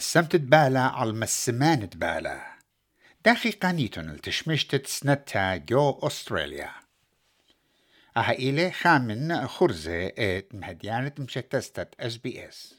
مسمت تبالا على مسمان تبالا دقيقة نيتون التشمشت سنتا جو أستراليا. أها إلي خامن خرزة إت مهديانة مشتستت إس بي إس.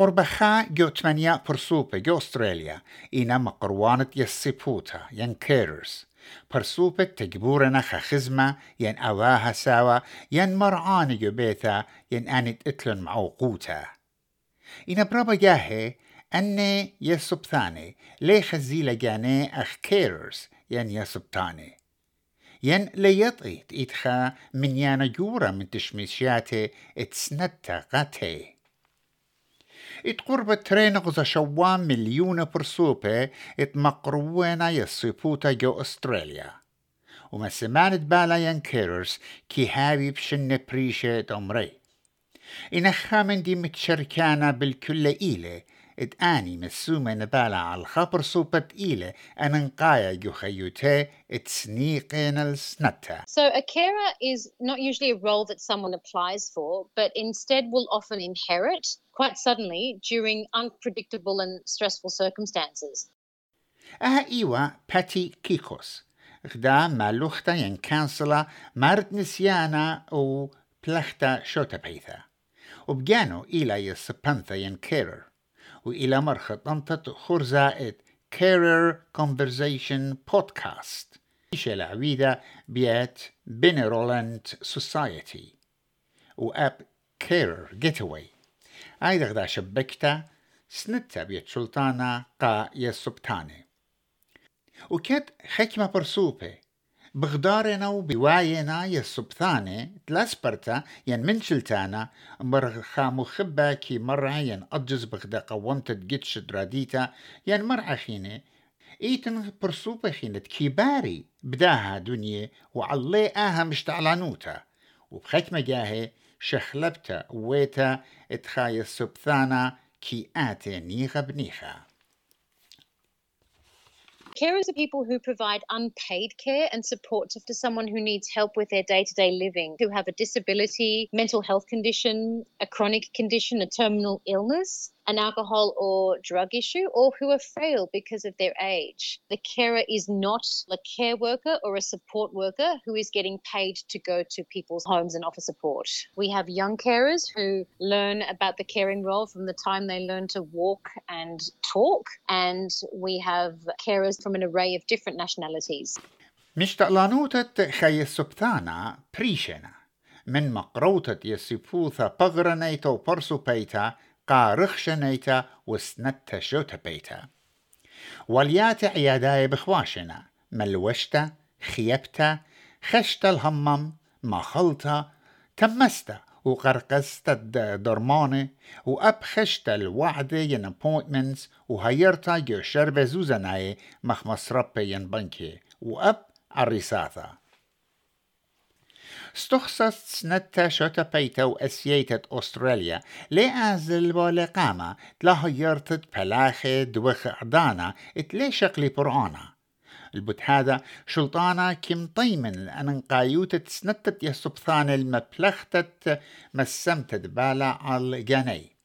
قربخا جو تمانيا برسوبة جو أستراليا إنا مقروانة يسيبوتا ين كيررز برسوبة تجبورنا خزمة ين أواها ساوا ين مرعان جو بيتا ين آنت إتلن معوقوتا إنا برابا جاهي أني يسبثاني لي خزيلة جاني أخ كيررز ين يسبتاني ين ليطئ إتخا من يانا جورا من تشميشياتي اتسنتا قاتي ات قرب ترين غزا شوام مليون برسوبة ات مقرونا يصيبوتا جو أستراليا. وما سمانت بالا ين كيررز كي هابي بشن بريشة عمري إن خامن دي متشركانا بالكل إيلة اد آني مسومة نبالا على الخبر صوبة إيلة أن نقايا جو خيوتي اد سنيقين السنتا So a carer is not usually a role that someone applies for, but instead will often inherit quite suddenly during unpredictable and stressful circumstances. أها إيوا باتي كيكوس غدا مالوختا ين كانسلا مارت نسيانا أو بلختا شوتا بيثا وبجانو إلى يسبنثا ين كيرر وإلى مرخة طنطة خرزائد كيرر كونفرزيشن بودكاست إيشة العويدة بيات بينيرولنت سوسايتي. وأب كيرر جيتوي أيضا غدا شبكتا سنتا بيت سلطانة قا يسبتاني وكت حكمة برسوبة بغدارنا وبواينا يسبثاني تلاسبرتا ين من شلتانا مرخا مخبا كي مرة ين أجز بغدا قوانت جتش دراديتا ين مرعى خيني إيتن برسوبة خينة كيباري بداها دنيا وعلي آها مشتعلانوتا وبحكمة جاهي شخلبتا ويتا إتخايا السبثانا كي آتي نيخا بنيخا Carers are people who provide unpaid care and support to someone who needs help with their day to day living, who have a disability, mental health condition, a chronic condition, a terminal illness, an alcohol or drug issue, or who are frail because of their age. The carer is not a care worker or a support worker who is getting paid to go to people's homes and offer support. We have young carers who learn about the caring role from the time they learn to walk and talk, and we have carers from an array of different nationalities. مشتقلانوتة خي السبتانا بريشنا من مقروتة يسيبوثا بغرنيتا وبرسو بيتا قا رخشنيتا وسنتا شوتا بيتا وليات عياداي بخواشنا ملوشتا خيبتا خشتا الهمم ما خلطة تمستا وقرقستا درمانة وأبخشتا الوعدة ين appointments وهيرتا جو زوزناي مخمس ربي ين بنكي وأب استخصصت سنتا شوتا بيتا وأسييتت أستراليا لأزل ولقامة تلاهيرتت بلاخة دوخ عدانا اتلي شقلي برعانا البت هذا شلطانا كم طيمن أن قايوتة سنتت يسبثان المبلختت مسمتت بالا على جاني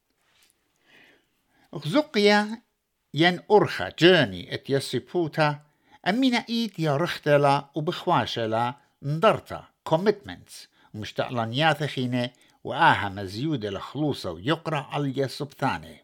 غزقيا ين أرخا جاني ات يسيبوتا أمينا إيد يا رختلا وبخواشلا ندرتا. commitments ومشتقلانيات خينة وآها مزيودة لخلوصة ويقرأ على السبثاني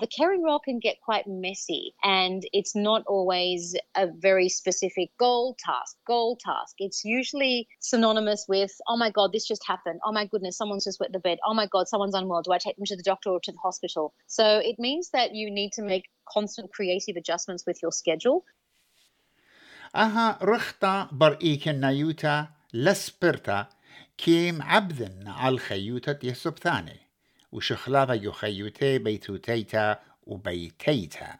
The caring role can get quite messy and it's not always a very specific goal task, goal task. It's usually synonymous with, oh my God, this just happened. Oh my goodness, someone's just wet the bed. Oh my God, someone's unwell. Do I take them to the doctor or to the hospital? So it means that you need to make constant creative adjustments with your schedule. أها رختا برئيك النيوتا لسبرتا كيم عبدن على خيوتة يسبثاني وشخلافة يخيوتي بيتوتيتا وبيتيتا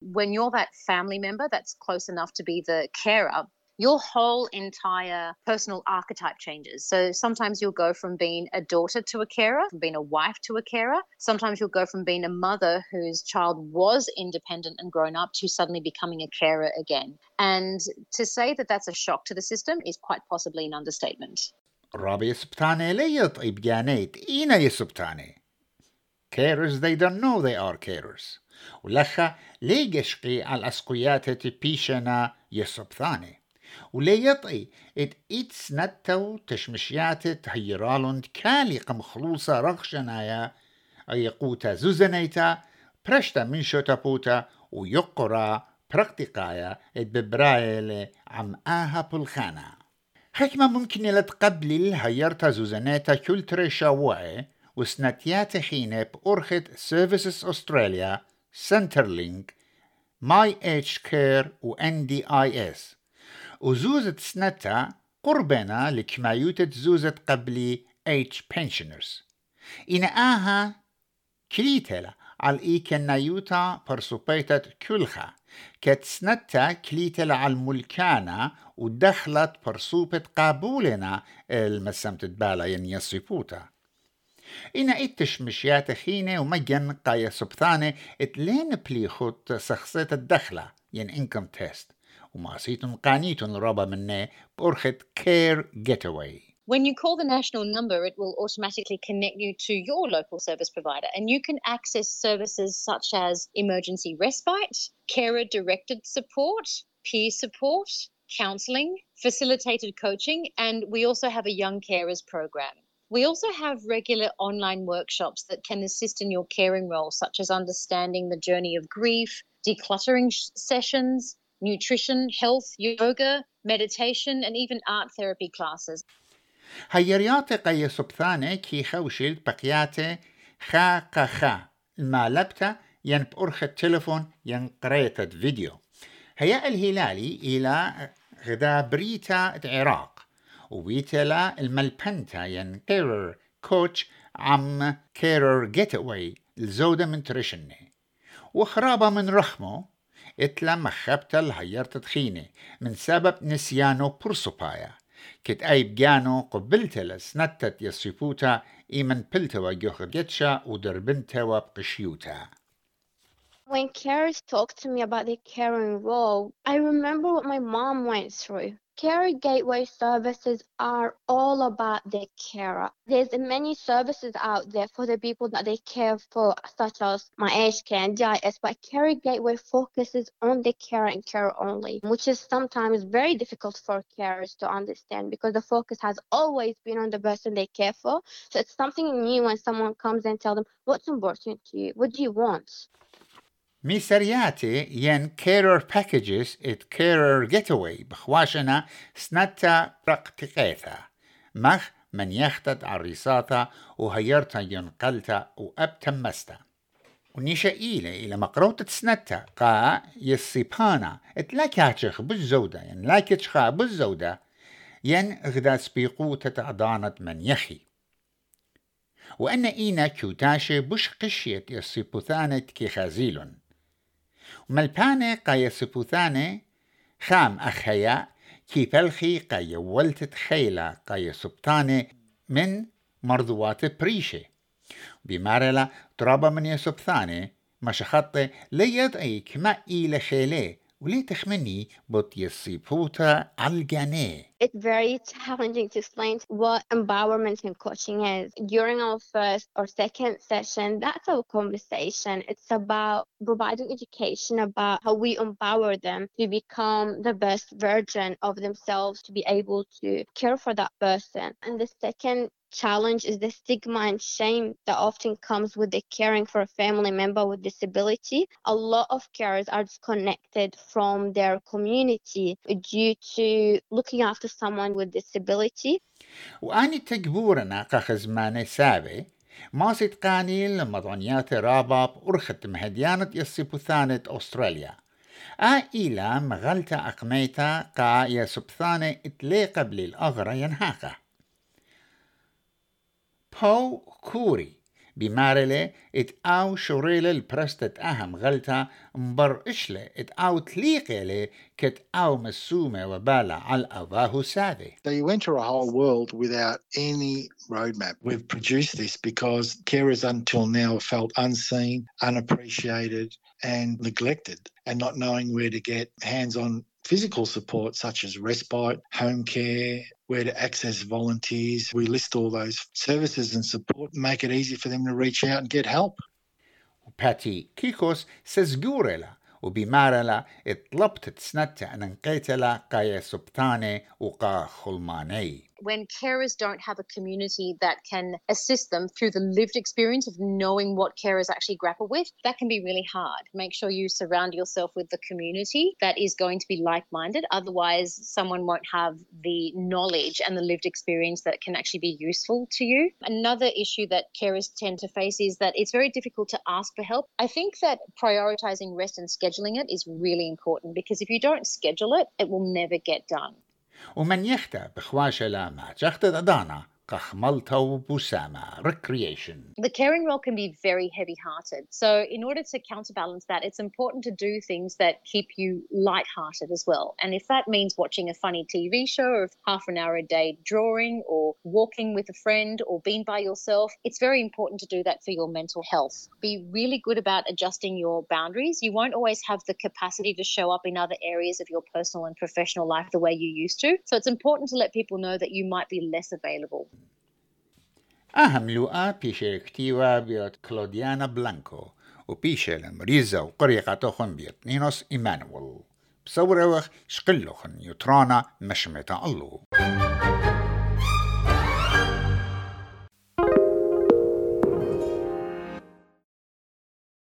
When you're that family member that's close enough to be the carer, your whole entire personal archetype changes. So sometimes you'll go from being a daughter to a carer, from being a wife to a carer. Sometimes you'll go from being a mother whose child was independent and grown up to suddenly becoming a carer again. And to say that that's a shock to the system is quite possibly an understatement. رابي سبتاني لي يطيب جانيت إينا يسبتاني Carers they don't know they are carers ولخا لي يشقي على أسقيات بيشنا يسبتاني ولي يطي ات إتس نتو تشمشيات تهيرالون كالي قم خلوصة رغشنايا أي قوتا زوزنيتا برشتا من شوتابوتا ويقرا برقتقايا ات ببرايل عم آها بلخانا حكمة ممكن لتقبل هيرتا زوزنيتا كل تريشا وعي وسنتيات حين بأرخد سيرفيسز أستراليا سنترلينك ماي اتش كير و ان دي اي اس وزوزة سنتا قربنا لكمايوتة زوزة قبلي اتش بنشنرز إن آها كليتلا على إي كنايوتا برسوبيتة كلخا كت سنتا كليتلا على الملكانا ودخلت برسوبة قابولنا المسمت بالا ين يصيبوتا إنا إتش مشيات خينة ومجن قاية سبثانة إتلين بليخوت سخصيت الدخلة ين إنكم تيست وماسيتن قانيتن ربا منه بأرخت كير جيتاوي When you call the national number, it will automatically connect you to your local service provider, and you can access services such as emergency respite, carer directed support, peer support, counselling, facilitated coaching, and we also have a young carers program. We also have regular online workshops that can assist in your caring role, such as understanding the journey of grief, decluttering sessions, nutrition, health, yoga, meditation, and even art therapy classes. هيرياتي قي سبثاني كي خوشل بقياتي خا قخا ما لبتا ين بأرخ التلفون ين قريت فيديو هيا الهلالي إلى غدا بريتا العراق. وبيتلا الملبنتا ين كيرر كوتش عم كيرر جيت اواي الزودة من ترشني وخرابة من رخمه إتلا مخبتا الهيرت تخيني من سبب نسيانو برسوبايا. كت اي بجانو قبلت سنتت يصيبوتا إيمن بلتا وجوخ جتشا ودربنتا وبقشيوتا When carers talk to me about their caring role, I remember what my mom went through. Carer Gateway services are all about the carer. There's many services out there for the people that they care for, such as my age care and DIS, but Carer Gateway focuses on the carer and carer only, which is sometimes very difficult for carers to understand because the focus has always been on the person they care for. So it's something new when someone comes and tell them what's important to you, what do you want. ميسرياتي ين كيرر باكجز ات كيرر جيتوي بخواشنا سنتا برقتقيثا مخ من يختد عريساتا وهيرتا ينقلتا وابتمستا ونيشا إيلة إلى مقروطة سنتا قا يسيبانا ات لا كاتشخ بالزودة ين لا كاتشخا بالزودة ين غدا سبيقوتة عضانت من يخي وأن إينا كوتاشي بش قشيت يسيبوثانة كي خازيلون ملبانة قاية سبوثانة خام أخيا كي بلخي قاية ولتت خيلة قاية سبطانة من مرضوات بريشة بمارلا ترابا من يسبثانة مشخطة ليد أي كما إيلة خيلة وليه تخمني بوت يصيبوتا عالجاني It's very challenging to explain what empowerment and coaching is. During our first or second session, that's our conversation. It's about providing education about how we empower them to become the best version of themselves, to be able to care for that person. And the second challenge is the stigma and shame that often comes with the caring for a family member with disability. A lot of carers are disconnected from their community due to looking after someone with disability. وأني تجبورنا كخزمانة سابي ما قانيل مضانيات رابا بأرخت مهديانة يصيبوثانة أستراليا آئلا مغلتا أقميتا قا يسبثانة اتلي قبل الأغرى ينهاقه بو كوري بمارلة ات او شوريلة البرستة اهم غلطة مبر اشلة ات او تليقلة كت او مسومة وبالة على اباهو ساذي So you enter a whole world without any roadmap. We've produced this because carers until now felt unseen, unappreciated, and neglected, and not knowing where to get hands on physical support such as respite, home care, where to access volunteers. We list all those services and support, make it easy for them to reach out and get help. باتي كيكوس سزجورلا وبمارلا اطلبت تسنتا ان انقيتلا قايا سبتاني وقا خلماني when carers don't have a community that can assist them through the lived experience of knowing what carers actually grapple with, that can be really hard. Make sure you surround yourself with the community that is going to be like minded. Otherwise, someone won't have the knowledge and the lived experience that can actually be useful to you. Another issue that carers tend to face is that it's very difficult to ask for help. I think that prioritizing rest and scheduling it is really important because if you don't schedule it, it will never get done. ومن يختا بخواشلا ما تخت دانا. Recreation. The caring role can be very heavy hearted. So, in order to counterbalance that, it's important to do things that keep you light-hearted as well. And if that means watching a funny TV show or half an hour a day drawing or walking with a friend or being by yourself, it's very important to do that for your mental health. Be really good about adjusting your boundaries. You won't always have the capacity to show up in other areas of your personal and professional life the way you used to. So, it's important to let people know that you might be less available. أهم لقاء بيشي كتيوا بيوت كلوديانا بلانكو وبيشي المريزة وقريقة توخن بيوت نينوس إيمانويل. بصور أوخ شقلوخن يترانا مشمتا الله.